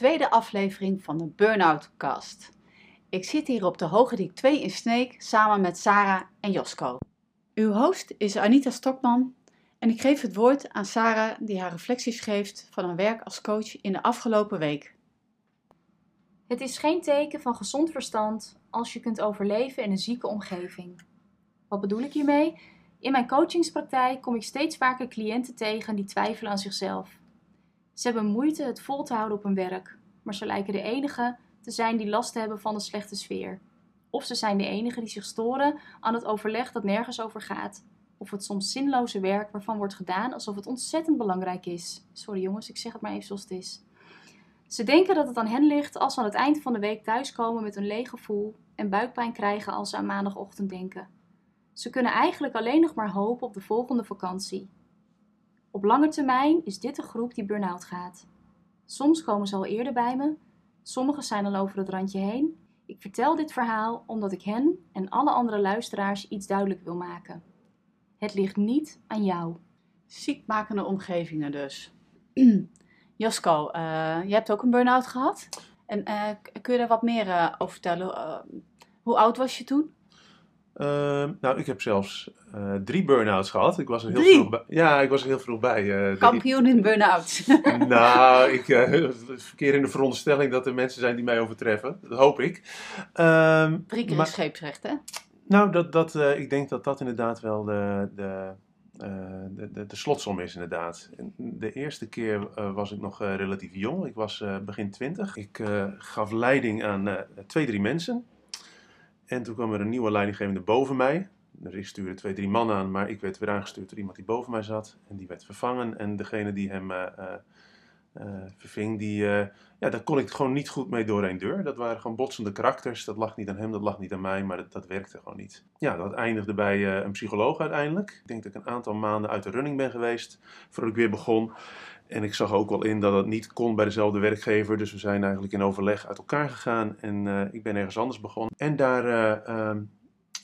tweede aflevering van de Burnout Cast. Ik zit hier op de Hogediek 2 in Sneek samen met Sarah en Josko. Uw host is Anita Stokman en ik geef het woord aan Sarah die haar reflecties geeft van haar werk als coach in de afgelopen week. Het is geen teken van gezond verstand als je kunt overleven in een zieke omgeving. Wat bedoel ik hiermee? In mijn coachingspraktijk kom ik steeds vaker cliënten tegen die twijfelen aan zichzelf. Ze hebben moeite het vol te houden op hun werk, maar ze lijken de enige te zijn die last hebben van de slechte sfeer. Of ze zijn de enige die zich storen aan het overleg dat nergens over gaat. Of het soms zinloze werk waarvan wordt gedaan alsof het ontzettend belangrijk is. Sorry jongens, ik zeg het maar even zoals het is. Ze denken dat het aan hen ligt als ze aan het eind van de week thuiskomen met een leeg gevoel en buikpijn krijgen als ze aan maandagochtend denken. Ze kunnen eigenlijk alleen nog maar hopen op de volgende vakantie. Op lange termijn is dit de groep die burn-out gaat. Soms komen ze al eerder bij me, sommigen zijn al over het randje heen. Ik vertel dit verhaal omdat ik hen en alle andere luisteraars iets duidelijk wil maken. Het ligt niet aan jou. Ziekmakende omgevingen dus. Josko, uh, je hebt ook een burn-out gehad. En uh, kun je daar wat meer uh, over vertellen? hoe oud was je toen? Ehm, nou, ik heb zelfs uh, drie burn-outs gehad. Ik was er heel drie? vroeg bij. Ja, ik was er heel vroeg bij. Uh, Kampioen in burn-outs. nou, ik uh, verkeer in de veronderstelling dat er mensen zijn die mij overtreffen. Dat hoop ik. Um, drie keer maar, scheepsrecht, hè? Nou, dat, dat, ik denk dat dat inderdaad wel de, de, de, de, de, slotsom is, inderdaad. De eerste keer was ik nog relatief jong. Ik was begin twintig. Ik gaf leiding aan twee, drie mensen. En toen kwam er een nieuwe leidinggevende boven mij. Dus ik stuurde twee, drie mannen aan, maar ik werd weer aangestuurd door iemand die boven mij zat. En die werd vervangen. En degene die hem uh, uh, verving, die, ja, daar kon ik gewoon niet goed mee door een deur. Dat waren gewoon botsende karakters. Dat lag niet aan hem, dat lag niet aan mij, maar dat, dat werkte gewoon niet. Ja, dat eindigde bij een psycholoog uiteindelijk. Ik denk dat ik een aantal maanden uit de running ben geweest voordat ik weer begon. En ik zag ook wel in dat het niet kon bij dezelfde werkgever. Dus we zijn eigenlijk in overleg uit elkaar gegaan. En ik ben ergens anders begonnen. En daar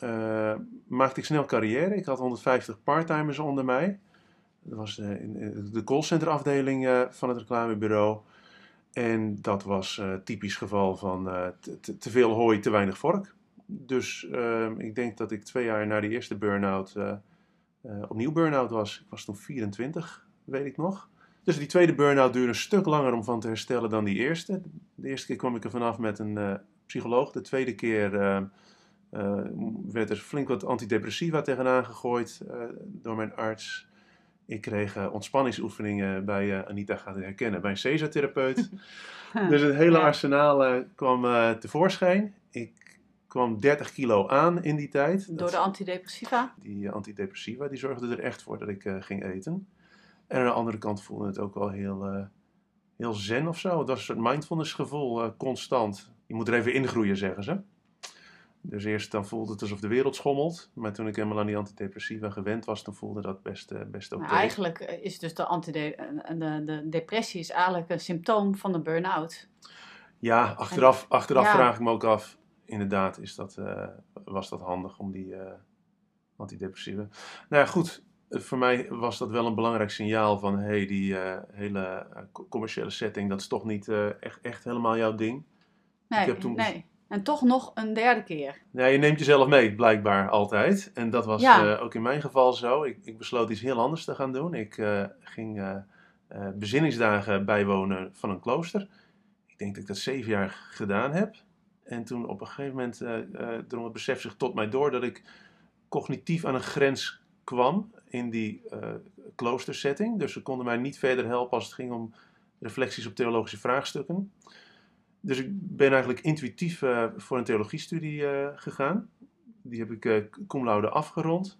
uh, maakte ik snel carrière. Ik had 150 parttimers onder mij. Dat was in de callcenter afdeling van het reclamebureau. En dat was typisch geval van te, veel hooi, te weinig vork. Dus ehm, ik denk dat ik twee jaar na die eerste burn-out opnieuw burn-out was. Ik was toen 24, weet ik nog. Dus die tweede burn-out duurde een stuk langer om van te herstellen dan die eerste. De eerste keer kwam ik er vanaf met een psycholoog. De tweede keer uh, werd er flink wat antidepressiva tegenaan gegooid door mijn arts. Ik kreeg ontspanningsoefeningen bij, Anita gaat het herkennen, bij een Caesar-therapeut. dus het hele arsenaal kwam tevoorschijn. Ik kwam 30 kilo aan in die tijd. Door de antidepressiva? Die antidepressiva die zorgden er echt voor dat ik ging eten. En aan de andere kant voelde het ook wel heel, uh, heel zen of zo. Het was een soort mindfulness gevoel, uh, constant. Je moet er even ingroeien, zeggen ze. Dus eerst dan voelde het alsof de wereld schommelt. Maar toen ik helemaal aan die antidepressiva gewend was, dan voelde dat best, uh, best oké. Okay. Eigenlijk is dus de, antide de, de depressie is eigenlijk een symptoom van de burn-out. Ja, achteraf, en, achteraf ja. vraag ik me ook af. Inderdaad, is dat, was dat handig om die antidepressiva... Nou ja, goed voor mij was dat wel een belangrijk signaal van hey, die uh, hele uh, commerciële setting, dat is toch niet uh, echt, echt helemaal jouw ding. Nee, ik heb toen... nee. En toch nog een derde keer. Ja, je neemt jezelf mee, blijkbaar altijd. En dat was ja. ook in mijn geval zo. Ik, ik, besloot iets heel anders te gaan doen. Ik ging bezinningsdagen bijwonen van een klooster. Ik denk dat ik dat zeven jaar gedaan heb. En toen op een gegeven moment drong het besef zich tot mij door dat ik cognitief aan een grens kwam in die kloostersetting. Dus ze konden mij niet verder helpen als het ging om reflecties op theologische vraagstukken. Dus ik ben eigenlijk intuïtief uh, voor een theologiestudie uh, gegaan. Die heb ik cum laude afgerond.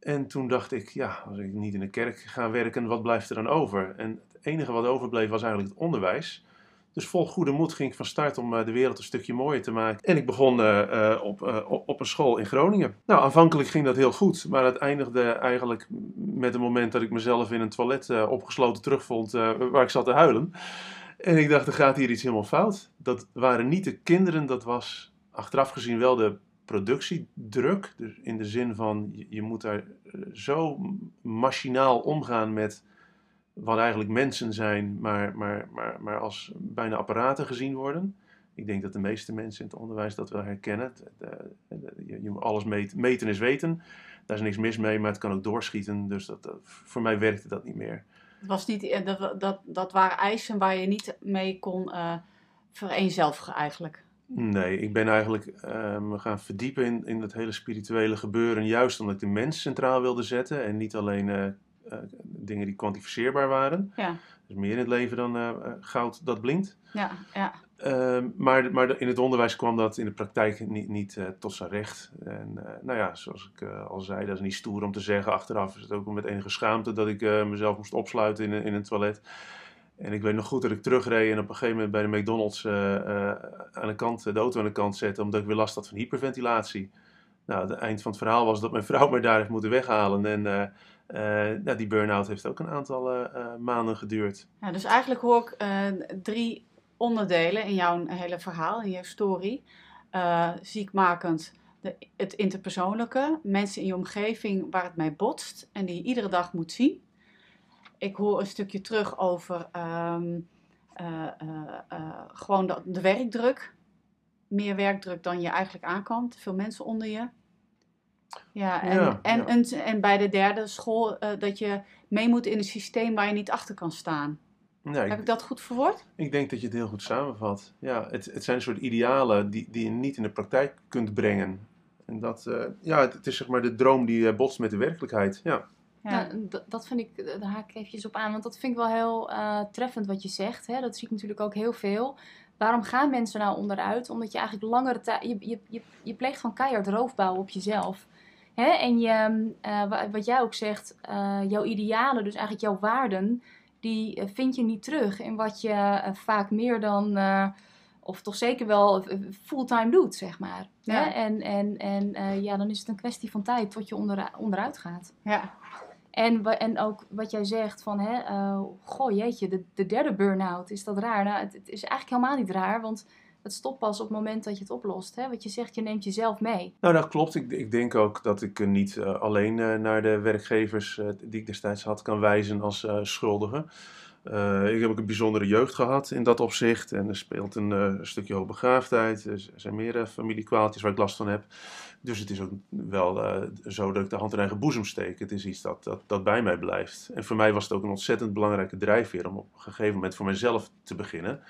En toen dacht ik, ja, als ik niet in de kerk ga werken, wat blijft er dan over? En het enige wat overbleef was eigenlijk het onderwijs. Dus vol goede moed ging ik van start om de wereld een stukje mooier te maken. En ik begon uh, op, uh, op een school in Groningen. Nou, aanvankelijk ging dat heel goed, maar het eindigde eigenlijk met een moment dat ik mezelf in een toilet uh, opgesloten terugvond waar ik zat te huilen. En ik dacht, er gaat hier iets helemaal fout. Dat waren niet de kinderen, dat was achteraf gezien wel de productiedruk. Dus in de zin van, je, moet daar zo machinaal omgaan met wat eigenlijk mensen zijn, maar, maar, maar, maar als bijna apparaten gezien worden. Ik denk dat de meeste mensen in het onderwijs dat wel herkennen. je, je, alles meten, meten is weten. Daar is niks mis mee, maar het kan ook doorschieten. Dus dat, voor mij werkte dat niet meer. Was niet, eh, dat, dat, dat waren eisen waar je niet mee kon uh, vereenzelvigen eigenlijk. Nee, ik ben eigenlijk uh, me gaan verdiepen in, in het hele spirituele gebeuren. Juist omdat ik de mens centraal wilde zetten. En niet alleen uh, dingen die kwantificeerbaar waren. Ja. Dus meer in het leven dan goud dat blinkt. Ja, ja. Ehm, maar, maar in het onderwijs kwam dat in de praktijk niet, niet uh, tot zijn recht. En uh, nou ja, zoals ik uh, al zei, dat is niet stoer om te zeggen. Achteraf is het ook met enige schaamte dat ik mezelf moest opsluiten in, in een toilet. En ik weet nog goed dat ik terugreed en op een gegeven moment bij de McDonald's aan de, kant, de auto aan de kant zette, omdat ik weer last had van hyperventilatie. Nou, het eind van het verhaal was dat mijn vrouw mij daar heeft moeten weghalen. En nou, die burn-out heeft ook een aantal maanden geduurd. Ja, dus eigenlijk hoor ik drie onderdelen in jouw hele verhaal, in je story. Uh, ziekmakend, de, het interpersoonlijke, mensen in je omgeving waar het mee botst en die je iedere dag moet zien. Ik hoor een stukje terug over um, uh, uh, gewoon de, de, werkdruk. Meer werkdruk dan je eigenlijk aankomt. Veel mensen onder je. Ja, en, ja, en, ja. En, en, bij de derde school dat je mee moet in een systeem waar je niet achter kan staan. Nee, Heb ik dat goed verwoord? Ik denk dat je het heel goed samenvat. Ja, het, het zijn een soort idealen die, die je niet in de praktijk kunt brengen. En dat, uh, ja, het, is zeg maar de droom die uh, botst met de werkelijkheid. Ja. Ja, dat vind ik, daar haak ik eventjes op aan, want dat vind ik wel heel uh, treffend wat je zegt. Hè? Dat zie ik natuurlijk ook heel veel. Waarom gaan mensen nou onderuit? Omdat je eigenlijk langere tijd, je, je, je, je pleegt van keihard roofbouw op jezelf. Hè? En je, wat jij ook zegt, jouw idealen, dus eigenlijk jouw waarden, die eh, vind je niet terug in wat je eh, vaak meer dan, eh, of toch zeker wel fulltime doet, zeg maar. Ja. En, en, en ja, dan is het een kwestie van tijd tot je onder, onderuit gaat. Ja. En, en ook wat jij zegt van, hè, goh jeetje, de, de derde burn-out, is dat raar? Nou, het, het, is eigenlijk helemaal niet raar, want het stopt pas op het moment dat je het oplost. Hè? Wat je zegt, je neemt jezelf mee. Nou, dat klopt. Ik, ik denk ook dat ik niet uh, alleen uh, naar de werkgevers die ik destijds had kan wijzen als schuldige. ik heb ook een bijzondere jeugd gehad in dat opzicht. En er speelt een stukje hoogbegaafdheid. Er zijn meer familiekwaaltjes waar ik last van heb. Dus het is ook wel zo dat ik de hand in eigen boezem steek. Het is iets dat, dat, dat bij mij blijft. En voor mij was het ook een ontzettend belangrijke drijfveer om op een gegeven moment voor mezelf te beginnen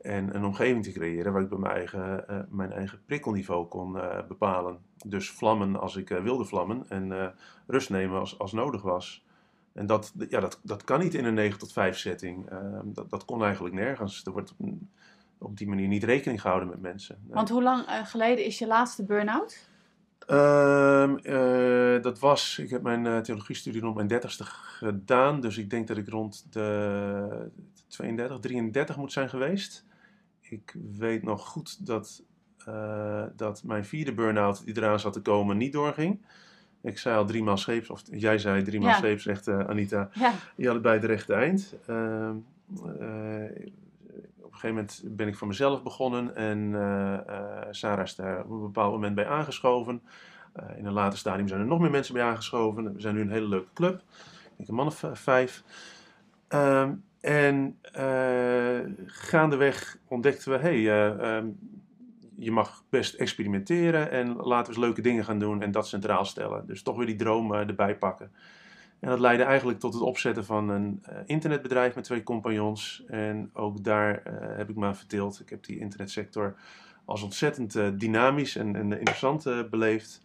en een omgeving te creëren waar ik bij mijn eigen, uh, mijn eigen prikkelniveau kon uh, bepalen. Dus vlammen als ik uh, wilde vlammen en rust nemen als, als nodig was. En dat, ja, dat, dat kan niet in een 9 tot 5 setting. Ehm, dat, dat kon eigenlijk nergens. Er wordt op, op die manier niet rekening gehouden met mensen. Want hoe lang geleden is je laatste burn-out? Um, dat was, ik heb mijn theologiestudie rond mijn dertigste gedaan. Dus ik denk dat ik rond de 32, 33 moet zijn geweest ik weet nog goed dat, uh, dat mijn vierde burn-out die eraan zat te komen niet doorging. Ik zei al drie maal scheeps, of jij zei drie maal ja. scheeps, zegt uh, Anita. Ja. Je had het bij het rechte eind. Uh, op een gegeven moment ben ik voor mezelf begonnen en Sarah is daar op een bepaald moment bij aangeschoven. in een later stadium zijn er nog meer mensen bij aangeschoven. We zijn nu een hele leuke club. Ik denk een man of vijf. Ehm, en uh, gaandeweg ontdekten we, hey, uh, um, je mag best experimenteren en laten we eens leuke dingen gaan doen en dat centraal stellen. Dus toch weer die droom uh, erbij pakken. En dat leidde eigenlijk tot het opzetten van een internetbedrijf met twee compagnons. En ook daar heb ik me verdeeld. Ik heb die internetsector als ontzettend dynamisch en, en interessant beleefd.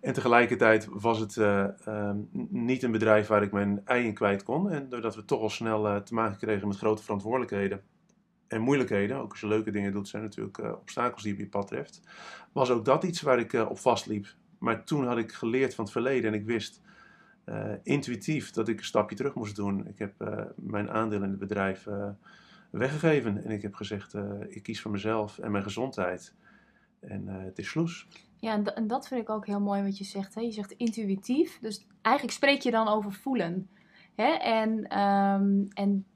En tegelijkertijd was het uh, um, niet een bedrijf waar ik mijn ei kwijt kon. En doordat we toch al snel uh, te maken kregen met grote verantwoordelijkheden en moeilijkheden, ook als je leuke dingen doet, zijn natuurlijk uh, obstakels die op je pad treft, was ook dat iets waar ik op vastliep. Maar toen had ik geleerd van het verleden en ik wist intuïtief dat ik een stapje terug moest doen. Ik heb mijn aandeel in het bedrijf weggegeven en ik heb gezegd, ik kies voor mezelf en mijn gezondheid. En het is sloes. Ja, en, dat vind ik ook heel mooi wat je zegt. Hè? Je zegt intuïtief, dus eigenlijk spreek je dan over voelen. Hè? En, ehm, en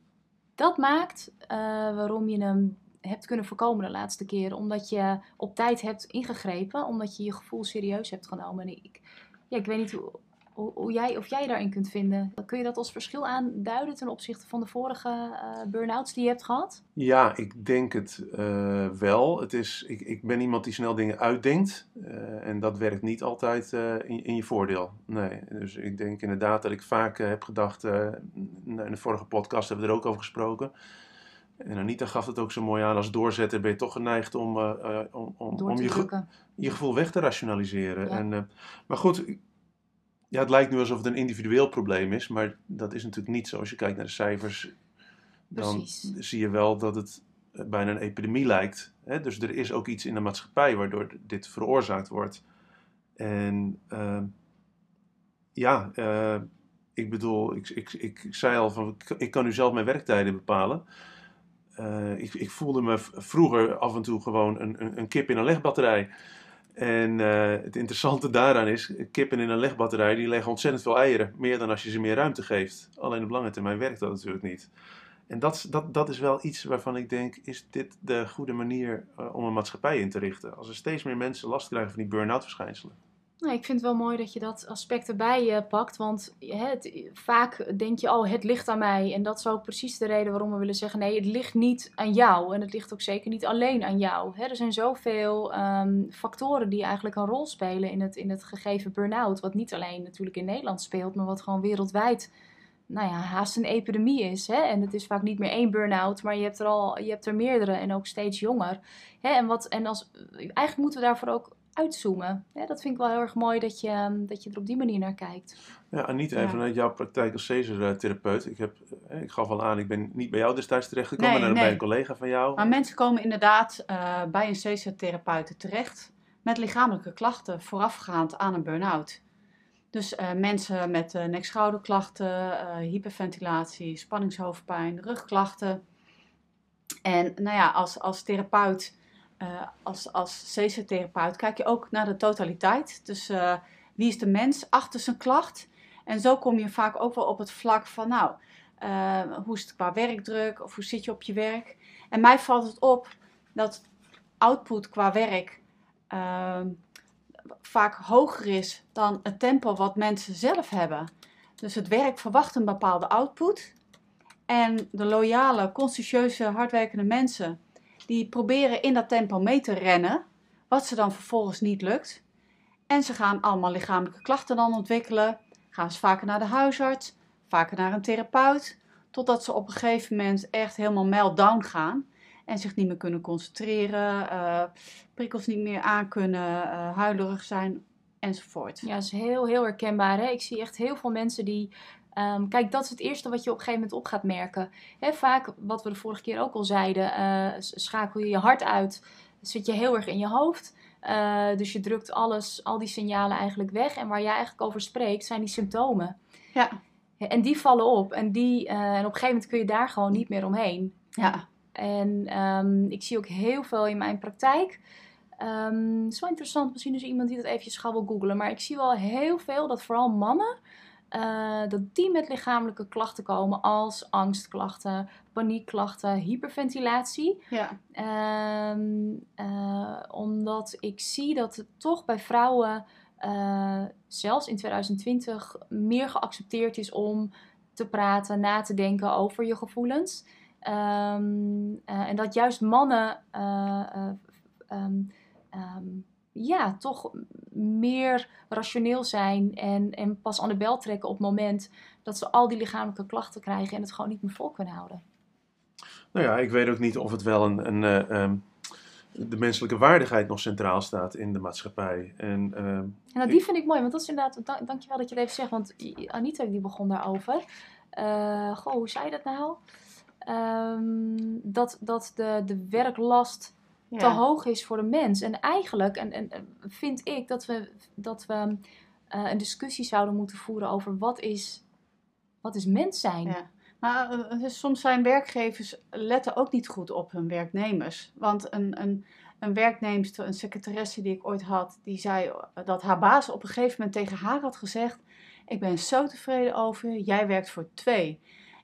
dat maakt uh, waarom je hem hebt kunnen voorkomen de laatste keer. Omdat je op tijd hebt ingegrepen, omdat je je gevoel serieus hebt genomen. En ik, ja, ik weet niet hoe, hoe, hoe jij, of jij daarin kunt vinden. Kun je dat als verschil aanduiden ten opzichte van de vorige uh, burn-outs die je hebt gehad? Ja, ik denk het uh, wel. Het is, ik, ik ben iemand die snel dingen uitdenkt. Uh, en dat werkt niet altijd in, in je voordeel. Nee, dus ik denk inderdaad dat ik vaak heb gedacht... in de vorige podcast hebben we er ook over gesproken... En Anita gaf het ook zo mooi aan, als doorzetter ben je toch geneigd om, om, om, om je, ge je, gevoel weg te rationaliseren. Ja. En, maar goed, ja, het lijkt nu alsof het een individueel probleem is, maar dat is natuurlijk niet zo. Als je kijkt naar de cijfers, dan Precies. zie je wel dat het bijna een epidemie lijkt. Hè? Dus er is ook iets in de maatschappij waardoor dit veroorzaakt wordt. En uh, ja, uh, ik bedoel, ik, ik, ik, zei al van, ik kan nu zelf mijn werktijden bepalen. Uh, ik, ik voelde me vroeger af en toe gewoon een, een, een kip in een legbatterij. En uh, het interessante daaraan is, kippen in een legbatterij, die leggen ontzettend veel eieren. Meer dan als je ze meer ruimte geeft. Alleen op lange termijn werkt dat natuurlijk niet. En dat, dat, dat is wel iets waarvan ik denk, is dit de goede manier uh, om een maatschappij in te richten? Als er steeds meer mensen last krijgen van die burn-out verschijnselen. Nou, ik vind het wel mooi dat je dat aspect erbij uh, pakt. Want het, vaak denk je, oh, het ligt aan mij. En dat is ook precies de reden waarom we willen zeggen: nee, het ligt niet aan jou. En het ligt ook zeker niet alleen aan jou. Hè, er zijn zoveel um, factoren die eigenlijk een rol spelen in het, in het gegeven burn-out. Wat niet alleen natuurlijk in Nederland speelt, maar wat gewoon wereldwijd nou ja, haast een epidemie is. Hè? En het is vaak niet meer één burn-out, maar je hebt er al je hebt er meerdere en ook steeds jonger. Hè? En, wat, en als, eigenlijk moeten we daarvoor ook uitzoomen. Ja, dat vind ik wel heel erg mooi dat je, ehm, dat je er op die manier naar kijkt. Ja, en niet even naar jouw praktijk als Caesar-therapeut. Ik, heb, eh, ik gaf al aan, ik ben niet bij jou destijds terechtgekomen, nee, maar nee. bij een collega van jou. Maar mensen komen inderdaad uh, bij een Caesar-therapeut terecht met lichamelijke klachten voorafgaand aan een burn-out. Dus uh, mensen met uh, nek-schouderklachten, hyperventilatie, spanningshoofdpijn, rugklachten. En nou ja, als, als therapeut uh, als, als therapeut kijk je ook naar de totaliteit. Dus uh, wie is de mens achter zijn klacht? En zo kom je vaak ook wel op het vlak van, nou, uh, hoe is het qua werkdruk of hoe zit je op je werk? En mij valt het op dat output qua werk ehm, vaak hoger is dan het tempo wat mensen zelf hebben. Dus het werk verwacht een bepaalde output. En de loyale, conscientieuze, hardwerkende mensen die proberen in dat tempo mee te rennen, wat ze dan vervolgens niet lukt. En ze gaan allemaal lichamelijke klachten dan ontwikkelen, gaan ze vaker naar de huisarts, vaker naar een therapeut, totdat ze op een gegeven moment echt helemaal meltdown gaan en zich niet meer kunnen concentreren, uh, prikkels niet meer aan kunnen, uh, huilerig zijn enzovoort. Ja, dat is heel, heel herkenbaar. Hè? Ik zie echt heel veel mensen die Um, kijk, dat is het eerste wat je op een gegeven moment op gaat merken. He, vaak, wat we de vorige keer ook al zeiden, uh, schakel je je hart uit, zit je heel erg in je hoofd. Uh, dus je drukt alles, al die signalen eigenlijk weg. En waar jij eigenlijk over spreekt, zijn die symptomen. Ja. En die vallen op. En, die, uh, en op een gegeven moment kun je daar gewoon niet meer omheen. Ja. En um, ik zie ook heel veel in mijn praktijk. Um, het is wel interessant, misschien is er iemand die dat eventjes gauw wil googlen. Maar ik zie wel heel veel dat vooral mannen uh, dat die met lichamelijke klachten komen als angstklachten, paniekklachten, hyperventilatie. Ja. Uh, uh, omdat ik zie dat het toch bij vrouwen, eh, zelfs in 2020, meer geaccepteerd is om te praten, na te denken over je gevoelens. Um, en dat juist mannen um, ja, toch meer rationeel zijn en, en pas aan de bel trekken op het moment dat ze al die lichamelijke klachten krijgen en het gewoon niet meer vol kunnen houden. Nou ja, ik weet ook niet of het wel een, een uh, um, de menselijke waardigheid nog centraal staat in de maatschappij. En, uh, en nou, die vind ik mooi, want dat is inderdaad, dank, dankjewel dat je het even zegt, want Anita die begon daarover. Uh, goh, hoe zei je dat nou? Um, dat, dat de, de werklast te hoog is voor de mens. En eigenlijk en, en, vind ik dat we, dat we uh, een discussie zouden moeten voeren over wat is, wat is mens zijn. Ja. Maar uh, soms zijn werkgevers letten ook niet goed op hun werknemers. Want een, een, een werknemster, een secretaresse die ik ooit had, die zei dat haar baas op een gegeven moment tegen haar had gezegd: Ik ben zo tevreden over je, jij werkt voor twee.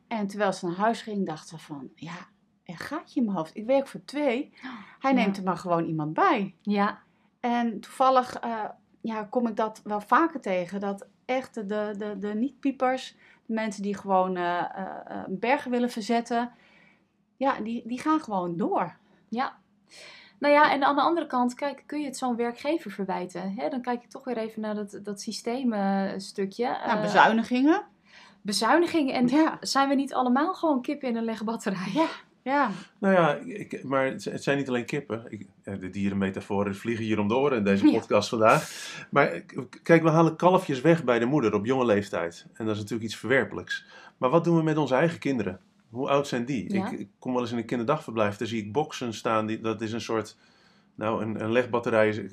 En terwijl ze naar huis ging, dacht ze van, ja, er gaat je in mijn hoofd. Ik werk voor twee. Hij neemt er maar gewoon iemand bij. Ja. En toevallig uh, ja, kom ik dat wel vaker tegen. Dat echt de, de, de niet-piepers, de mensen die gewoon eh, eh, eh, bergen willen verzetten, ja, die, die gaan gewoon door. Ja. Nou ja, en aan de andere kant, kijk, kun je het zo'n werkgever verwijten? Hè? Dan kijk je toch weer even naar dat, dat systeemstukje. Nou, Eh, bezuinigingen. bezuinigingen. En Ja, zijn we niet allemaal gewoon kippen in een legbatterij? ja, ja. Nou ja, ik, maar het zijn niet alleen kippen. Ik, eh, de dierenmetaforen vliegen hier om de oren in deze Ja. podcast vandaag. Maar eh, kijk, we halen kalfjes weg bij de moeder op jonge leeftijd. En dat is natuurlijk iets verwerpelijks. Maar wat doen we met onze eigen kinderen? Hoe oud zijn die? Ja. Ik, ik kom wel eens in een kinderdagverblijf, daar zie ik boksen staan. Die, dat is een soort, nou een, een legbatterij,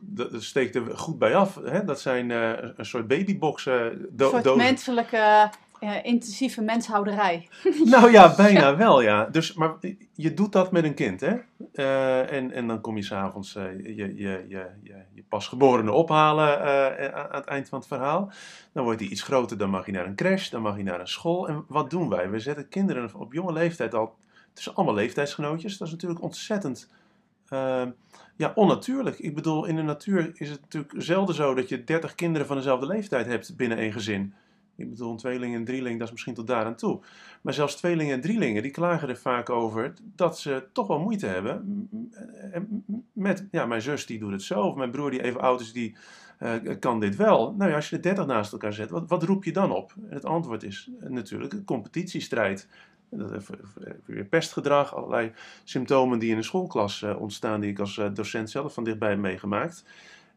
dat, steekt er goed bij af. Hè? Dat zijn eh, een soort babyboxen. Een Do, soort dozen. menselijke, eh, intensieve menshouderij. Nou ja, bijna wel, ja. Dus, maar je doet dat met een kind, hè? Eh, en, en dan kom je s'avonds eh je, je, je, je, je pasgeborene ophalen eh, aan het eind van het verhaal. Dan wordt hij iets groter, dan mag hij naar een crash, dan mag hij naar een school. En wat doen wij? We zetten kinderen op jonge leeftijd al... Zijn allemaal leeftijdsgenootjes. Dat is natuurlijk ontzettend... ja, onnatuurlijk. Ik bedoel, in de natuur is het natuurlijk zelden zo dat je 30 kinderen van dezelfde leeftijd hebt binnen één gezin. Ik bedoel, een tweeling en drieling, dat is misschien tot daar aan toe. Maar zelfs tweelingen en drielingen, die klagen er vaak over dat ze toch wel moeite hebben m- met, ja, mijn zus die doet het zo, of mijn broer die even oud is, die eh, kan dit wel. Nou ja, als je de dertig naast elkaar zet, wat, wat roep je dan op? En het antwoord is eh, natuurlijk een competitiestrijd. Eh, Weer pestgedrag, allerlei symptomen die in een schoolklas eh, ontstaan, die ik als eh, docent zelf van dichtbij heb meegemaakt.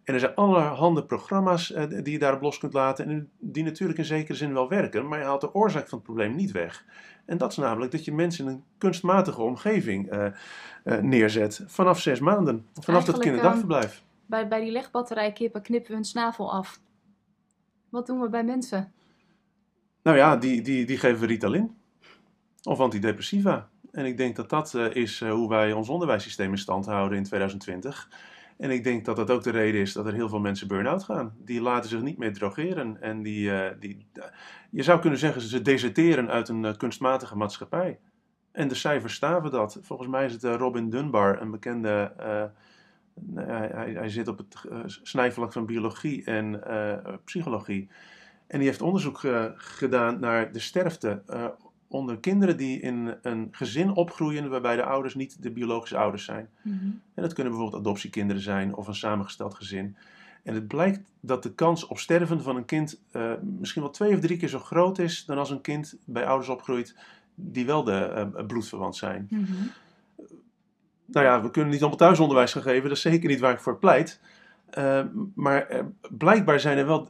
En er zijn allerhande programma's eh, die je daarop los kunt laten. En die natuurlijk in zekere zin wel werken. Maar je haalt de oorzaak van het probleem niet weg. En dat is namelijk dat je mensen in een kunstmatige omgeving eh, eh, neerzet. Vanaf zes maanden. Vanaf dat Eigenlijk, kinderdagverblijf. Bij, bij die legbatterijkippen knippen we hun snavel af. Wat doen we bij mensen? Nou ja, die, die, die geven we Ritalin. Of antidepressiva. En ik denk dat dat is hoe wij ons onderwijssysteem in stand houden in 2020. En ik denk dat dat ook de reden is dat er heel veel mensen burn-out gaan. Die laten zich niet meer drogeren. En die, eh, die, je zou kunnen zeggen, ze deserteren uit een eh, kunstmatige maatschappij. En de cijfers staven dat. Volgens mij is het eh, Robin Dunbar, een bekende. eh, nou hij, hij zit op het eh, snijvlak van biologie en eh, psychologie. En die heeft onderzoek eh, gedaan naar de sterfte eh, onder kinderen die in een gezin opgroeien waarbij de ouders niet de biologische ouders zijn. En dat kunnen bijvoorbeeld adoptiekinderen zijn of een samengesteld gezin. En het blijkt dat de kans op sterven van een kind eh, misschien wel twee of drie keer zo groot is dan als een kind bij ouders opgroeit die wel de eh, bloedverwant zijn. Nou ja, we kunnen niet allemaal thuisonderwijs gaan geven, dat is zeker niet waar ik voor pleit. Eh, maar blijkbaar zijn er wel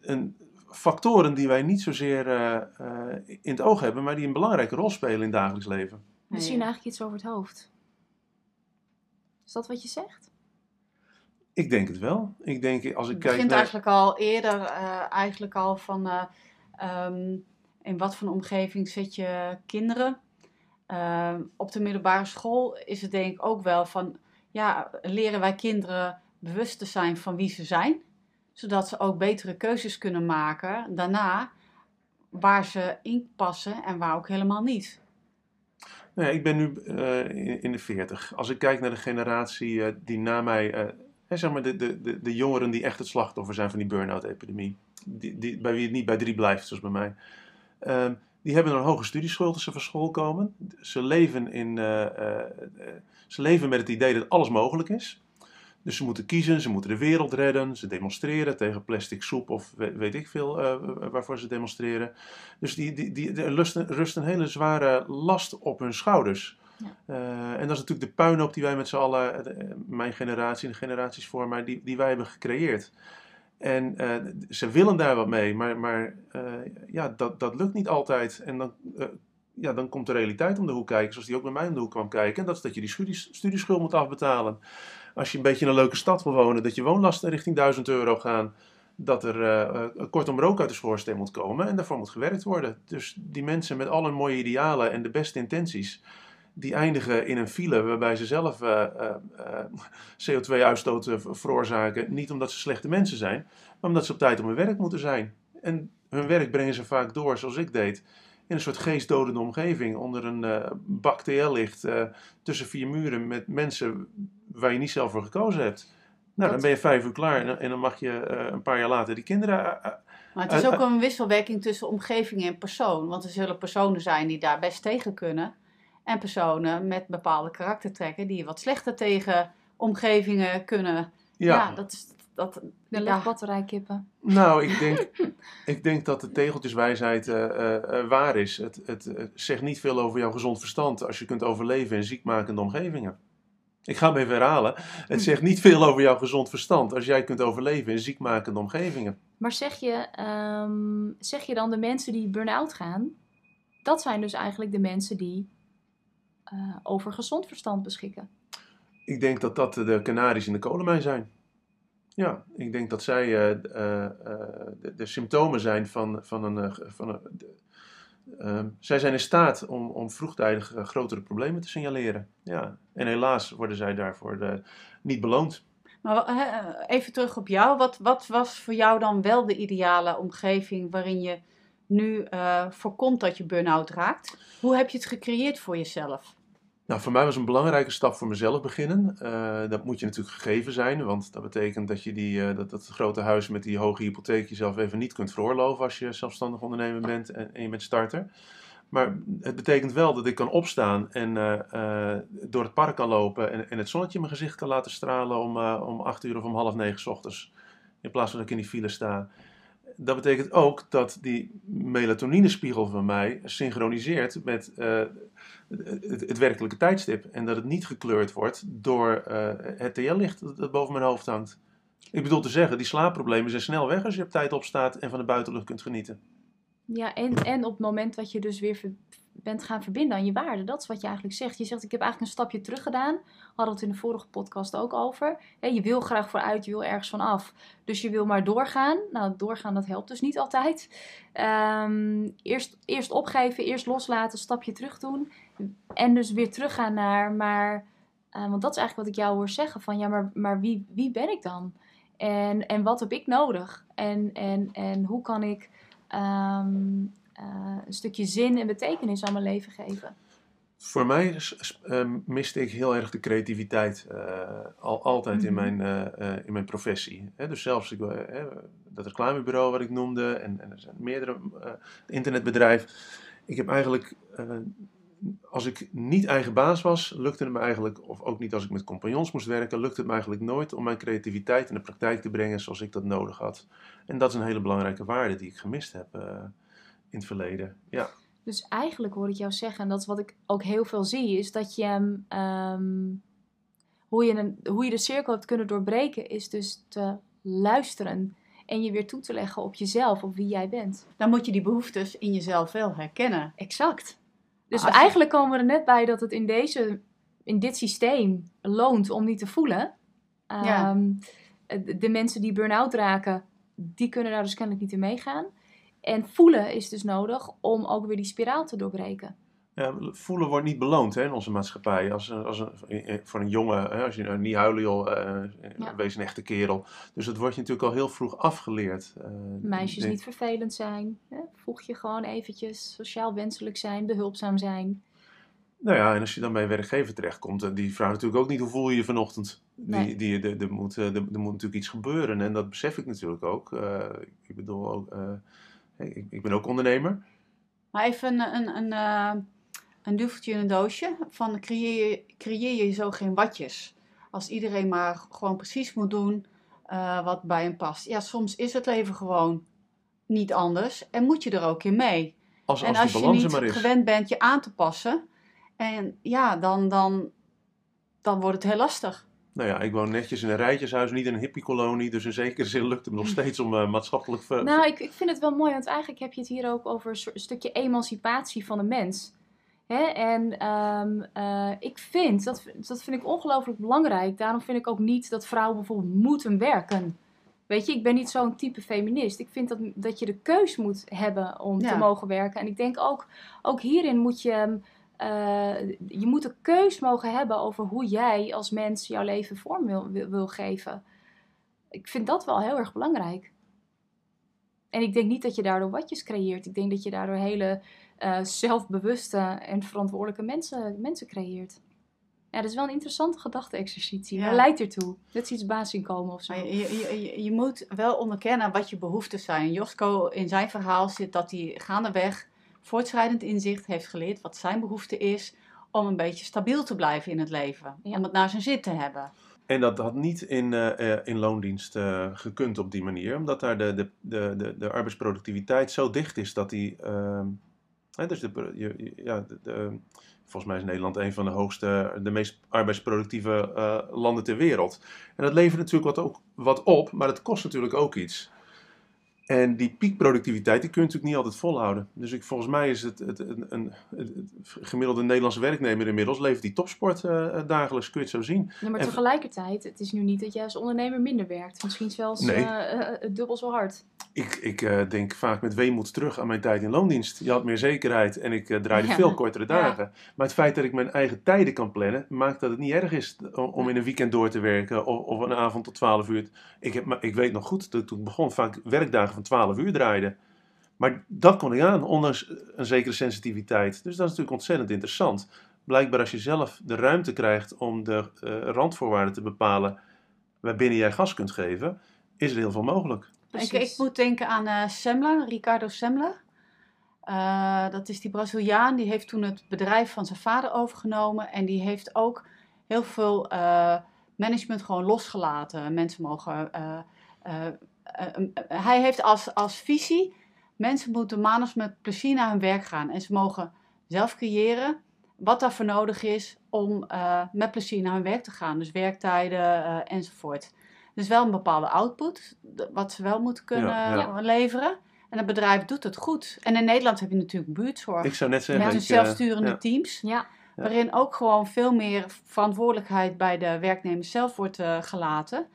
een, factoren die wij niet zozeer eh, eh, in het oog hebben, maar die een belangrijke rol spelen in het dagelijks leven. We zien eigenlijk iets over het hoofd. Is dat wat je zegt? Ik denk het wel. Ik denk, als ik Het kijk begint naar... eigenlijk al eerder, eh, eigenlijk al van eh, ehm, in wat voor een omgeving zet je kinderen. Ehm, op de middelbare school is het denk ik ook wel van, ja, leren wij kinderen bewust te zijn van wie ze zijn. Zodat ze ook betere keuzes kunnen maken daarna waar ze in passen en waar ook helemaal niet. Ja, ik ben nu eh, in, de 40. Als ik kijk naar de generatie eh, die na mij, eh, zeg maar de, de, de, de jongeren die echt het slachtoffer zijn van die burn-out-epidemie, die, die, bij wie het niet bij drie blijft, zoals bij mij, ehm, die hebben een hoge studieschuld als ze van school komen. Ze leven, in, ze leven met het idee dat alles mogelijk is. Dus ze moeten kiezen, ze moeten de wereld redden, ze demonstreren tegen plastic soep of weet, ik veel eh, waarvoor ze demonstreren. Dus die, die, die, er rust, een- hele zware last op hun schouders. Ja. Eh, en dat is natuurlijk de puinhoop die wij met z'n allen, eh, mijn generatie en de generaties voor mij, die, die wij hebben gecreëerd. En ze willen daar wat mee, maar, maar ja, dat, dat lukt niet altijd. En dan, ja, dan komt de realiteit om de hoek kijken, zoals die ook bij mij om de hoek kwam kijken. En dat is dat je die studies, studieschuld moet afbetalen. Als je een beetje in een leuke stad wil wonen, dat je woonlasten richting 1000 euro gaan. Dat er eh, eh, kortom rook uit de schoorsteen moet komen en daarvoor moet gewerkt worden. Dus die mensen met al hun mooie idealen en de beste intenties, die eindigen in een file waarbij ze zelf eh, eh, eh, CO2-uitstoot eh, veroorzaken. Niet omdat ze slechte mensen zijn, maar omdat ze op tijd op hun werk moeten zijn. En hun werk brengen ze vaak door, zoals ik deed, in een soort geestdodende omgeving. Onder een eh bak TL-licht, eh, tussen vier muren met mensen waar je niet zelf voor gekozen hebt. Nou, dan ben je vijf uur klaar en, dan- en dan mag je eh, een paar jaar later die kinderen eh, Maar het is Eh, ook een wisselwerking tussen omgeving en persoon. Want er zullen personen zijn die daar best tegen kunnen. En personen met bepaalde karaktertrekken die wat slechter tegen omgevingen kunnen. Ja, Ja, dat is. Dat, De ja, legbatterij kippen. nou, ik denk, ik denk dat de tegeltjeswijsheid eh, eh, eh, waar is. Het, het, zegt niet veel over jouw gezond verstand als je kunt overleven in ziekmakende omgevingen. Ik ga hem even herhalen. Het zegt niet veel over jouw gezond verstand als jij kunt overleven in ziekmakende omgevingen. Maar zeg je, ehm, zeg je dan de mensen die burn-out gaan, dat zijn dus eigenlijk de mensen die eh, over gezond verstand beschikken. Ik denk dat dat de kanaries in de kolenmijn zijn. Ja, ik denk dat zij eh, eh, eh, de, de symptomen zijn van, van een. van een ehm, zij zijn in staat om, om vroegtijdig grotere problemen te signaleren. Ja. En helaas worden zij daarvoor niet beloond. Maar even terug op jou. Wat, wat was voor jou dan wel de ideale omgeving waarin je nu voorkomt dat je burn-out raakt? Hoe heb je het gecreëerd voor jezelf? Nou, voor mij was een belangrijke stap voor mezelf beginnen. Eh, dat moet je natuurlijk gegeven zijn, want dat betekent dat je die, eh, dat, dat grote huis met die hoge hypotheek jezelf even niet kunt veroorloven als je zelfstandig ondernemer bent en, je bent starter. Maar het betekent wel dat ik kan opstaan en eh, door het park kan lopen en, en het zonnetje in mijn gezicht kan laten stralen om, om acht uur of om half negen ochtends. In plaats van dat ik in die file sta. Dat betekent ook dat die melatoninespiegel van mij synchroniseert met het, werkelijke tijdstip. En dat het niet gekleurd wordt door eh, het TL-licht dat, boven mijn hoofd hangt. Ik bedoel te zeggen, die slaapproblemen zijn snel weg als je op tijd opstaat en van de buitenlucht kunt genieten. Ja, en, en op het moment dat je dus weer bent gaan verbinden aan je waarde, dat is wat je eigenlijk zegt. Je zegt, ik heb eigenlijk een stapje terug gedaan. We het in de vorige podcast ook over. Je wil graag vooruit, je wil ergens van af. Dus je wil maar doorgaan. Nou, doorgaan, dat helpt dus niet altijd. Ehm, eerst, eerst opgeven, eerst loslaten, stapje terug doen. En dus weer teruggaan naar, maar... eh, want dat is eigenlijk wat ik jou hoor zeggen. Van ja, maar, maar wie, wie ben ik dan? En, en wat heb ik nodig? En, en, en hoe kan ik ehm, eh, een stukje zin en betekenis aan mijn leven geven? Voor mij s- s- eh, miste ik heel erg de creativiteit. eh, al, altijd in, Mhm. mijn, in mijn professie. Dus zelfs ik, dat reclamebureau wat ik noemde en, en er zijn meerdere internetbedrijf. Ik heb eigenlijk, als ik niet eigen baas was, lukte het me eigenlijk, of ook niet als ik met compagnons moest werken, lukte het me eigenlijk nooit om mijn creativiteit in de praktijk te brengen zoals ik dat nodig had. En dat is een hele belangrijke waarde die ik gemist heb eh, in het verleden. Ja. Dus eigenlijk hoor ik jou zeggen, en dat is wat ik ook heel veel zie, is dat je hem, ehm, hoe, je een, hoe je de cirkel hebt kunnen doorbreken, is dus te luisteren en je weer toe te leggen op jezelf, op wie jij bent. Dan moet je die behoeftes in jezelf wel herkennen. Exact. Dus je- eigenlijk komen we er net bij dat het in, deze, in dit systeem loont om niet te voelen. Ja. Ehm, de, de mensen die burn-out raken, die kunnen daar dus kennelijk niet in meegaan. En voelen is dus nodig om ook weer die spiraal te doorbreken. Ja, voelen wordt niet beloond hè, in onze maatschappij. Als, een- als een, voor een jongen, hè, als je nou niet huilen joh, eh, Ja. wees een echte kerel. Dus dat wordt je natuurlijk al heel vroeg afgeleerd. Eh, Meisjes denk- niet vervelend zijn. Hè? Voeg je gewoon eventjes sociaal wenselijk zijn, behulpzaam zijn. Nou ja, en als je dan bij een werkgever terechtkomt, eh, die vraagt natuurlijk ook niet hoe voel je je vanochtend. Die, Nee. die, er, er, moet, eh, er, er moet natuurlijk iets gebeuren en dat besef ik natuurlijk ook. Eh, ik bedoel ook, eh, ik, ik ben ook ondernemer. Maar even een, een, een, eh, een duveltje in een doosje. Van creëer, je- creëer je zo geen watjes. Als iedereen maar gewoon precies moet doen eh, wat bij hem past. Ja, soms is het leven gewoon niet anders. En moet je er ook in mee. Als, en als, je niet maar is. gewend bent je aan te passen. En ja, dan, dan, dan wordt het heel lastig. Nou ja, ik woon netjes in een rijtjeshuis, niet in een hippiekolonie. Dus in zekere zin lukt het me nog steeds om eh, maatschappelijk... ver- Nou, ik, ik vind het wel mooi, want eigenlijk heb je het hier ook over een stukje emancipatie van de mens. Hè? En ehm, eh, ik vind, dat, dat vind ik ongelooflijk belangrijk. Daarom vind ik ook niet dat vrouwen bijvoorbeeld moeten werken. Weet je, ik ben niet zo'n type feminist. Ik vind dat, dat je de keus moet hebben om Ja. te mogen werken. En ik denk ook, ook hierin moet je, ehm, eh, je moet de keus mogen hebben over hoe jij als mens jouw leven vorm wil, wil, wil geven. Ik vind dat wel heel erg belangrijk. En ik denk niet dat je daardoor watjes creëert. Ik denk dat je daardoor hele eh, zelfbewuste en verantwoordelijke mensen, mensen creëert. Ja, dat is wel een interessante gedachte-exercitie. Ja. Waar leidt ertoe? Dat ze iets baas zien komen of zo. Je, je, je, je moet wel onderkennen wat je behoeften zijn. Josko in zijn verhaal zit dat hij gaandeweg voortschrijdend inzicht heeft geleerd wat zijn behoefte is om een beetje stabiel te blijven in het leven. Ja. Om het naar zijn zin te hebben. En dat had niet in, eh, eh, in loondienst eh, gekund op die manier, omdat daar de, de, de, de, de arbeidsproductiviteit zo dicht is dat die. ehm, dus de, je, je- ja, de, de- volgens mij is Nederland een van de hoogste, de meest arbeidsproductieve eh, landen ter wereld. En dat levert natuurlijk wat, ook, wat op, maar het kost natuurlijk ook iets. En die piekproductiviteit, die kun je natuurlijk niet altijd volhouden. Dus ik, volgens mij is het, het, een, een, het, het gemiddelde Nederlandse werknemer inmiddels levert die topsport eh, dagelijks, kun je het zo zien. Ja, maar En- tegelijkertijd, het is nu niet dat jij als ondernemer minder werkt. Misschien zelfs Nee. eh, eh, dubbel zo hard. Ik, ik eh, denk vaak met weemoed terug aan mijn tijd in loondienst. Je had meer zekerheid en ik eh, draaide Ja. veel kortere Ja. dagen. Maar het feit dat ik mijn eigen tijden kan plannen, maakt dat het niet erg is om, om in een weekend door te werken of, of een avond tot 12 uur. Ik, heb, maar ik weet nog goed dat ik toen ik begon vaak werkdagen van 12 uur draaide. Maar dat kon ik aan, ondanks een zekere sensitiviteit. Dus dat is natuurlijk ontzettend interessant. Blijkbaar als je zelf de ruimte krijgt om de eh, randvoorwaarden te bepalen waarbinnen jij gas kunt geven, is er heel veel mogelijk. Ik, ik moet denken aan Semler, Ricardo Semler. Eh, dat is die Braziliaan, die heeft toen het bedrijf van zijn vader overgenomen. En die heeft ook heel veel eh, management gewoon losgelaten. Mensen mogen... hij heeft als, als visie, mensen moeten maandags met plezier naar hun werk gaan. En ze mogen zelf creëren wat daarvoor nodig is om met plezier naar hun werk te gaan. Dus werktijden enzovoort. Dus wel een bepaalde output, wat ze wel moeten kunnen Ja, leveren. En het bedrijf doet het goed. En in Nederland heb je natuurlijk buurtzorg. Ik zou net zeggen... met hun zelfsturende ja. teams. Ja, Ja. Waarin ook gewoon veel meer verantwoordelijkheid bij de werknemers zelf wordt eh, gelaten.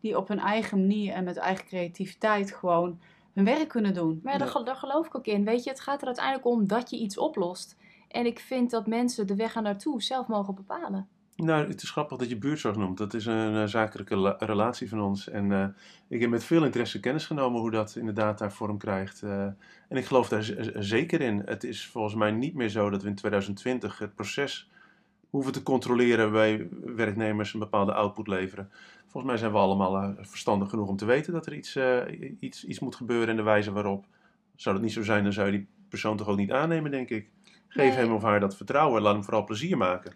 Die op hun eigen manier en met eigen creativiteit gewoon hun werk kunnen doen. maar ja, daar, Ja. gel- daar geloof ik ook in. Weet je, het gaat er uiteindelijk om dat je iets oplost. En ik vind dat mensen de weg er naartoe zelf mogen bepalen. Nou, het is grappig dat je buurtzorg noemt. Dat is een eh, zakelijke la- relatie van ons. En eh, ik heb met veel interesse kennis genomen hoe dat inderdaad daar vorm krijgt. Eh, en ik geloof daar zeker in. Het is volgens mij niet meer zo dat we in 2020 het proces hoeven te controleren bij werknemers een bepaalde output leveren. Volgens mij zijn we allemaal verstandig genoeg om te weten dat er iets, iets, iets moet gebeuren en de wijze waarop. Zou dat niet zo zijn, dan zou je die persoon toch ook niet aannemen, denk ik. Geef Nee. hem of haar dat vertrouwen. Laat hem vooral plezier maken.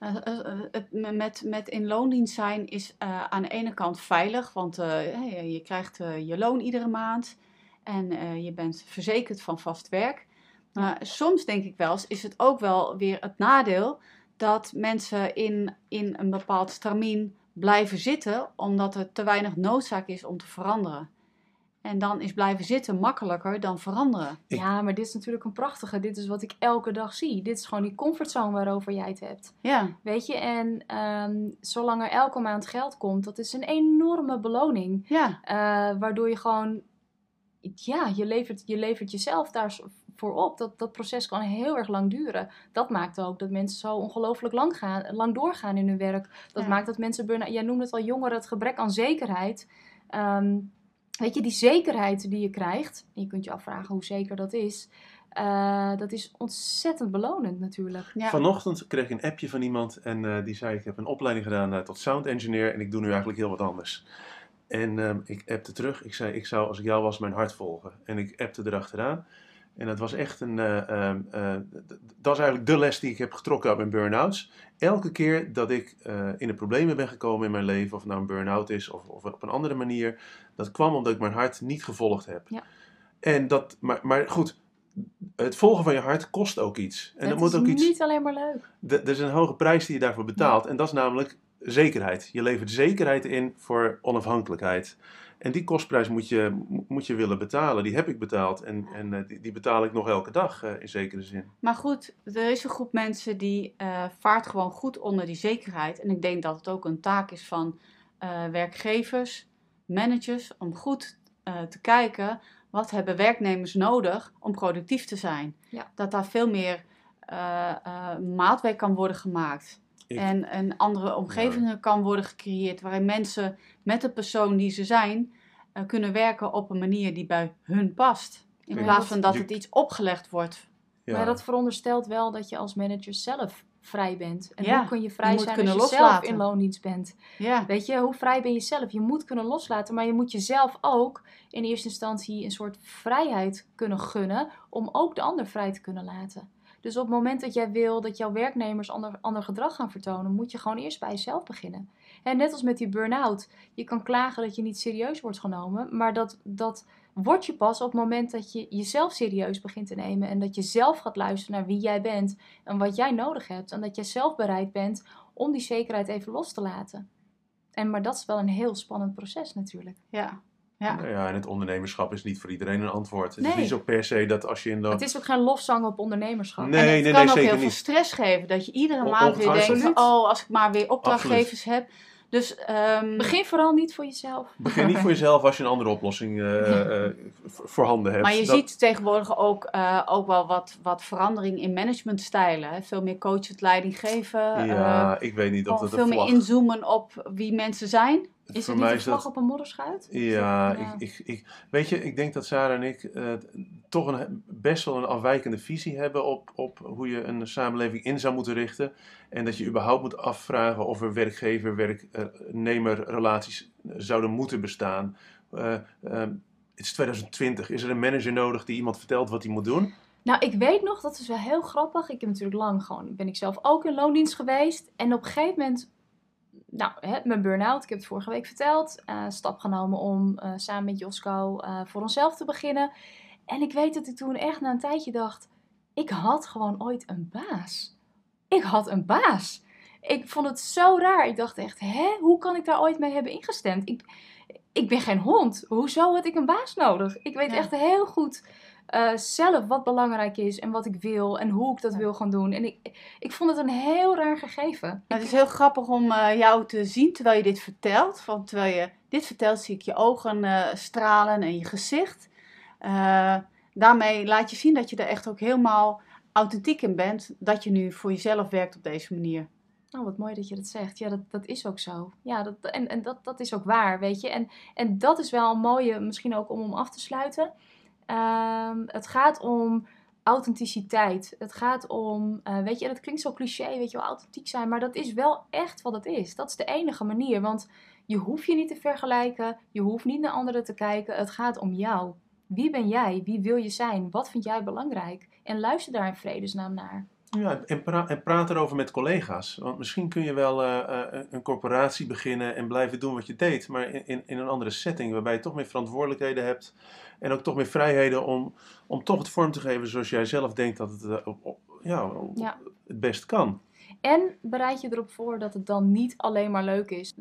Eh, eh, eh, met, met in loondienst zijn is aan de ene kant veilig, want je, krijgt je loon iedere maand en je bent verzekerd van vast werk. Maar soms denk ik wel eens, is het ook wel weer het nadeel dat mensen in, in een bepaald stramien blijven zitten, omdat er te weinig noodzaak is om te veranderen. En dan is blijven zitten makkelijker dan veranderen. Ik- Ja, maar dit is natuurlijk een prachtige. Dit is wat ik elke dag zie. Dit is gewoon die comfortzone waarover jij het hebt. Ja, Weet je, en ehm, zolang er elke maand geld komt, dat is een enorme beloning. ja, Eh, waardoor je gewoon, ja, je levert, je levert jezelf daarvoor op. Dat, dat proces kan heel erg lang duren. Dat maakt ook dat mensen zo ongelooflijk lang, gaan, lang doorgaan in hun werk. Dat Ja. maakt dat mensen burn Jij noemde het al jongeren, het gebrek aan zekerheid. Ehm, weet je, die zekerheid die je krijgt, en je kunt je afvragen hoe zeker dat is. eh, dat is ontzettend belonend natuurlijk. ja. Vanochtend kreeg ik een appje van iemand en eh, die zei: Ik heb een opleiding gedaan eh, tot sound engineer en ik doe nu eigenlijk heel wat anders. En ehm, ik appte terug. Ik zei: Ik zou als ik jou was mijn hart volgen. En ik appte erachteraan. En dat was echt een. eh, ehm, eh, dat is eigenlijk de les die ik heb getrokken uit mijn burn-outs. Elke keer dat ik eh, in de problemen ben gekomen in mijn leven, of het nou een burn-out is of, of op een andere manier, dat kwam omdat ik mijn hart niet gevolgd heb. Ja. En dat, maar, maar goed, het volgen van je hart kost ook iets. En het dat moet is ook iets. niet alleen maar leuk. Er is een hoge prijs die je daarvoor betaalt. En dat is namelijk zekerheid. Je levert zekerheid in voor onafhankelijkheid. En die kostprijs moet je, mo- moet je willen betalen. Die heb ik betaald. En, en eh, die, die betaal ik nog elke dag eh, in zekere zin. Maar goed, er is een groep mensen die eh, vaart gewoon goed onder die zekerheid. En ik denk dat het ook een taak is van eh, werkgevers, managers, om goed eh, te kijken wat hebben werknemers nodig om productief te zijn. Ja. Dat daar veel meer eh, eh, maatwerk kan worden gemaakt. Ik- En een andere omgevingen kan worden gecreëerd waarin mensen met de persoon die ze zijn eh, kunnen werken op een manier die bij hun past. In Ja, plaats van dat je- het iets opgelegd wordt. Ja. Maar dat veronderstelt wel dat je als manager zelf vrij bent. En Ja, hoe kun je vrij zijn als je zelf loslaten. in loondienst bent? Ja, Weet je, hoe vrij ben je zelf? Je moet kunnen loslaten, maar je moet jezelf ook in eerste instantie een soort vrijheid kunnen gunnen om ook de ander vrij te kunnen laten. Dus op het moment dat jij wil dat jouw werknemers ander, ander gedrag gaan vertonen, moet je gewoon eerst bij jezelf beginnen. En net als met die burn-out, je kan klagen dat je niet serieus wordt genomen, maar dat, dat word je pas op het moment dat je jezelf serieus begint te nemen en dat je zelf gaat luisteren naar wie jij bent en wat jij nodig hebt en dat jij zelf bereid bent om die zekerheid even los te laten. En, maar dat is wel een heel spannend proces natuurlijk. ja, ja. Nou ja, en het ondernemerschap is niet voor iedereen een antwoord. Het is niet zo per se dat als je in de... Het is ook geen lofzang op ondernemerschap. Nee, en het nee, kan nee, ook heel veel niet. stress geven. Dat je iedere O- maand weer denkt van, oh, als ik maar weer opdrachtgevers heb. Dus, ehm, Begin vooral niet voor jezelf. Begin niet voor jezelf als je een andere oplossing eh, eh, voor- voorhanden hebt. maar je Dat- ziet tegenwoordig ook, eh, ook wel wat, wat verandering in managementstijlen. hè. Veel meer coachend leiding geven. Ja, ik weet niet of eh, dat veel meer inzoomen op wie mensen zijn. Is voor het niet mij een is dat... op een modderschuit? Ja, Ja. Ik, ik, ik, weet je, ik denk dat Sarah en ik eh, toch een, best wel een afwijkende visie hebben op, op hoe je een samenleving in zou moeten richten. En dat je überhaupt moet afvragen of er werkgever-werknemer-relaties zouden moeten bestaan. Eh, eh, het is 2020. Is er een manager nodig die iemand vertelt wat hij moet doen? Nou, ik weet nog, dat is wel heel grappig. Ik heb natuurlijk lang gewoon, ben ik zelf ook in loondienst geweest. En op een gegeven moment, nou, hè, mijn burn-out, ik heb het vorige week verteld. eh, stap genomen om eh, samen met Josco eh, voor onszelf te beginnen. En ik weet dat ik toen echt na een tijdje dacht, ik had gewoon ooit een baas. Ik had een baas. Ik vond het zo raar. Ik dacht echt, hè, hoe kan ik daar ooit mee hebben ingestemd? Ik, ik ben geen hond. Hoezo had ik een baas nodig? Ik weet Ja. echt heel goed eh, zelf wat belangrijk is en wat ik wil en hoe ik dat Ja. wil gaan doen. En ik, ik vond het een heel raar gegeven. Nou, het is heel grappig om eh, jou te zien terwijl je dit vertelt. Want terwijl je dit vertelt, zie ik je ogen eh, stralen en je gezicht. Daarmee laat je zien dat je er echt ook helemaal authentiek in bent. Dat je nu voor jezelf werkt op deze manier. Oh, wat mooi dat je dat zegt. Ja, dat, dat is ook zo. Ja, dat, en, en dat, dat is ook waar, weet je. En, en dat is wel een mooie, misschien ook om hem af te sluiten. Ehm, het gaat om authenticiteit. Het gaat om, eh, weet je, en het klinkt zo cliché, weet je wel, authentiek zijn. Maar dat is wel echt wat het is. Dat is de enige manier. Want je hoeft je niet te vergelijken. Je hoeft niet naar anderen te kijken. Het gaat om jou. Wie ben jij? Wie wil je zijn? Wat vind jij belangrijk? En luister daar in vredesnaam naar. Ja, en, pra en praat erover met collega's. Want misschien kun je wel eh, eh, een corporatie beginnen en blijven doen wat je deed. Maar in, in, in een andere setting waarbij je toch meer verantwoordelijkheden hebt. En ook toch meer vrijheden om, om toch het vorm te geven zoals jij zelf denkt dat het eh, op, op- ja, op- Ja. het best kan. En bereid je erop voor dat het dan niet alleen maar leuk is.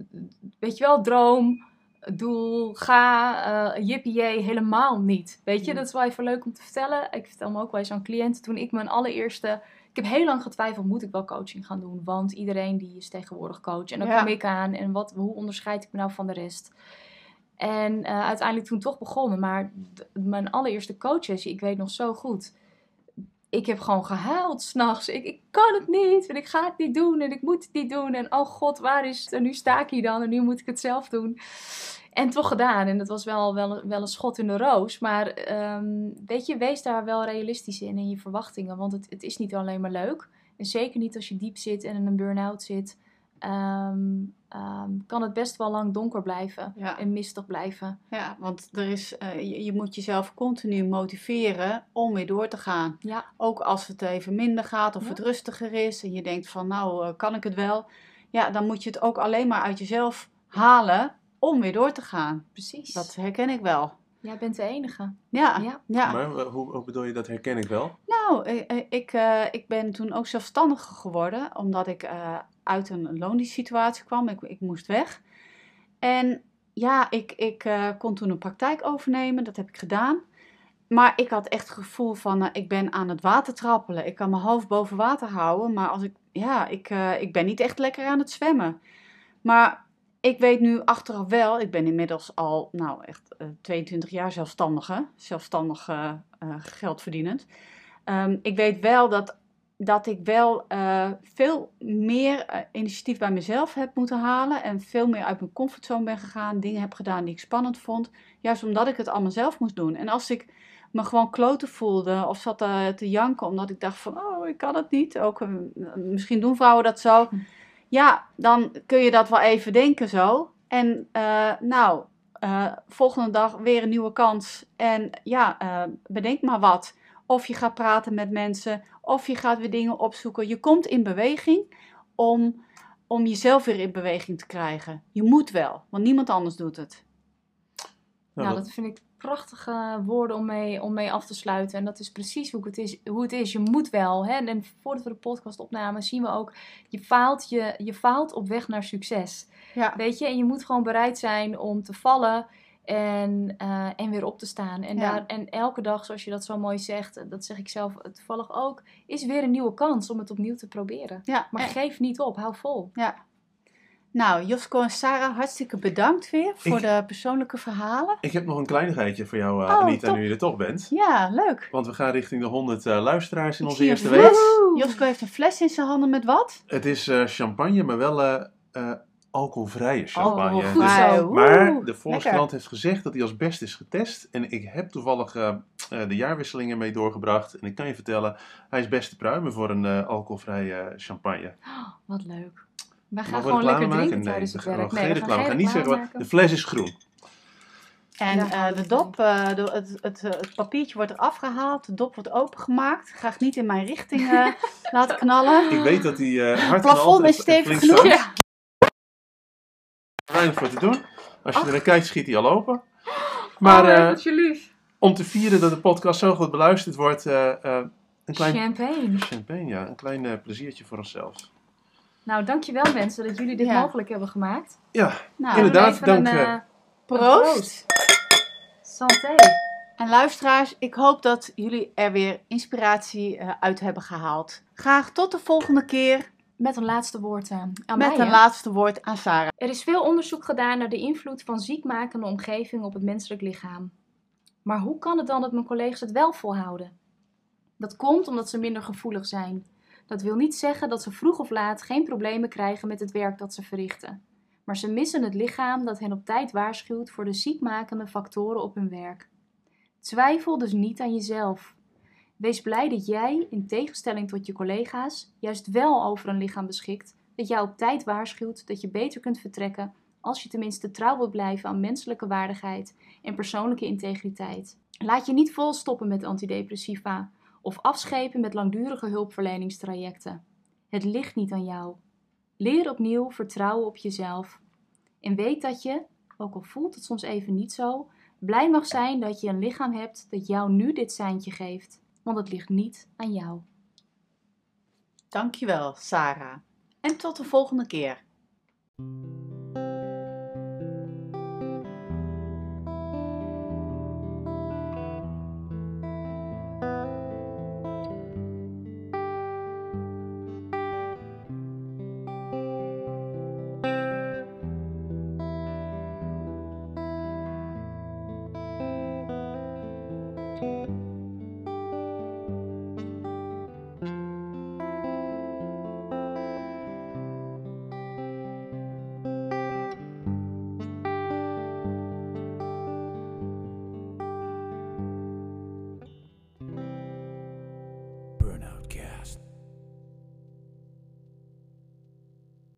Weet je wel, droom, doel, ga, uh, jippie helemaal niet. Weet je, Mm. dat is wel even leuk om te vertellen. Ik vertel me ook wel eens aan cliënten toen ik mijn allereerste... Ik heb heel lang getwijfeld, moet ik wel coaching gaan doen? Want iedereen die is tegenwoordig coach. En dan Ja. kom ik aan en wat, hoe onderscheid ik me nou van de rest? En eh, uiteindelijk toen toch begonnen. Maar mijn allereerste coachsessie, ik weet nog zo goed. Ik heb gewoon gehuild s'nachts. Ik, ik kan het niet. En ik ga het niet doen. En ik moet het niet doen. En oh god, waar is het? En nu sta ik hier dan. En nu moet ik het zelf doen. En toch gedaan. En dat was wel, wel, wel een schot in de roos. Maar ehm, weet je, wees daar wel realistisch in. In je verwachtingen. Want het, het is niet alleen maar leuk. En zeker niet als je diep zit en in een burn-out zit. ehm, ehm, kan het best wel lang donker blijven. Ja. En mistig blijven. Ja, want er is, eh, je, je moet jezelf continu motiveren om weer door te gaan. Ja. Ook als het even minder gaat of Ja. het rustiger is en je denkt van nou eh, kan ik het wel. Ja, dan moet je het ook alleen maar uit jezelf halen om weer door te gaan. Precies. Dat herken ik wel. Jij bent de enige. Ja, Ja. ja. Maar eh, hoe, hoe bedoel je dat herken ik wel? Nou, eh, eh, ik, eh, ik ben toen ook zelfstandiger geworden, omdat ik eh, uit een loondienstsituatie kwam. Ik, ik moest weg. En ja, ik, ik eh, kon toen een praktijk overnemen, dat heb ik gedaan. Maar ik had echt het gevoel van, ik ben aan het water trappelen. Ik kan mijn hoofd boven water houden, maar als ik, ja, ik, eh, ik ben niet echt lekker aan het zwemmen. Maar ik weet nu achteraf wel, ik ben inmiddels al, nou echt eh, 22 jaar zelfstandige, zelfstandig eh, eh, geldverdienend. Ehm, ik weet wel dat, dat ik wel eh, veel meer eh, initiatief bij mezelf heb moeten halen en veel meer uit mijn comfortzone ben gegaan, dingen heb gedaan die ik spannend vond, juist omdat ik het allemaal zelf moest doen. En als ik me gewoon kloten voelde of zat eh, te janken omdat ik dacht van, oh, ik kan het niet. Ook, eh, misschien doen vrouwen dat zo. Ja, dan kun je dat wel even denken zo. En eh, nou, eh, volgende dag weer een nieuwe kans. En ja, eh, bedenk maar wat. Of je gaat praten met mensen, of je gaat weer dingen opzoeken. Je komt in beweging om, om jezelf weer in beweging te krijgen. Je moet wel, want niemand anders doet het. Nou, Nou, dat- dat vind ik prachtige woorden om mee, om mee af te sluiten. En dat is precies hoe het is. Hoe het is. Je moet wel. Hè? En voordat we de podcast opnamen, zien we ook... Je faalt, je, je faalt op weg naar succes. Ja, Weet je? En je moet gewoon bereid zijn om te vallen en, eh, en weer op te staan. En, Ja. daar, en elke dag, zoals je dat zo mooi zegt... Dat zeg ik zelf toevallig ook... Is weer een nieuwe kans om het opnieuw te proberen. ja. Maar en- geef niet op. Hou vol. ja. Nou, Josko en Sarah, hartstikke bedankt weer voor Ik- de persoonlijke verhalen. Ik heb nog een kleinigheidje voor jou, eh Oh, Anita, top. nu je er toch bent. Ja, leuk. Want we gaan richting de 100 eh, luisteraars in Ik onze eerste week. Josko heeft een fles in zijn handen met wat? Het is eh, champagne, maar wel alcoholvrije champagne. Oh, Dus- zo. Oeh, maar de Volkskrant heeft gezegd dat hij als best is getest. En ik heb toevallig eh, de jaarwisselingen mee doorgebracht. En ik kan je vertellen, hij is best te pruimen voor een alcoholvrije champagne. Wat leuk. Wij gaan we gewoon reclame lekker maken? drinken Nee, tijdens we het gaan werk. geen Nee, we reclame. We gaan niet zeggen, wat- de maken. fles is groen. En eh, de we dop, eh, de- het, het, eh, het papiertje wordt eraf gehaald, de dop wordt opengemaakt. Graag niet in mijn richting eh, laten knallen. Ik weet dat hij eh hard Het plafond is stevig flink genoeg. Ja. Weinig voor te doen. Als je er naar kijkt, schiet hij al open. Maar oh, eh, je lief. om te vieren dat de podcast zo goed beluisterd wordt, eh, eh, een klein Champagne. champagne, ja, een klein pleziertje voor onszelf. Nou, dankjewel mensen dat jullie dit Ja. mogelijk hebben gemaakt. Ja, Nou, Inderdaad, een, dank, eh, eh, proost. Santé. En luisteraars, ik hoop dat jullie er weer inspiratie eh, uit hebben gehaald. Graag tot de volgende keer Met een laatste woord eh, aan met mij, een hè? laatste woord aan Sarah. Er is veel onderzoek gedaan naar de invloed van ziekmakende omgeving op het menselijk lichaam. Maar hoe kan het dan dat mijn collega's het wel volhouden? Dat komt omdat ze minder gevoelig zijn. Dat wil niet zeggen dat ze vroeg of laat geen problemen krijgen met het werk dat ze verrichten. Maar ze missen het lichaam dat hen op tijd waarschuwt voor de ziekmakende factoren op hun werk. Twijfel dus niet aan jezelf. Wees blij dat jij, in tegenstelling tot je collega's, juist wel over een lichaam beschikt dat jou op tijd waarschuwt dat je beter kunt vertrekken als je tenminste trouw wilt blijven aan menselijke waardigheid en persoonlijke integriteit. Laat je niet volstoppen met antidepressiva of afschepen met langdurige hulpverleningstrajecten. Het ligt niet aan jou. Leer opnieuw vertrouwen op jezelf. En weet dat je, ook al voelt het soms even niet zo, blij mag zijn dat je een lichaam hebt dat jou nu dit seintje geeft. Want het ligt niet aan jou. Dankjewel, Sarah. En tot de volgende keer.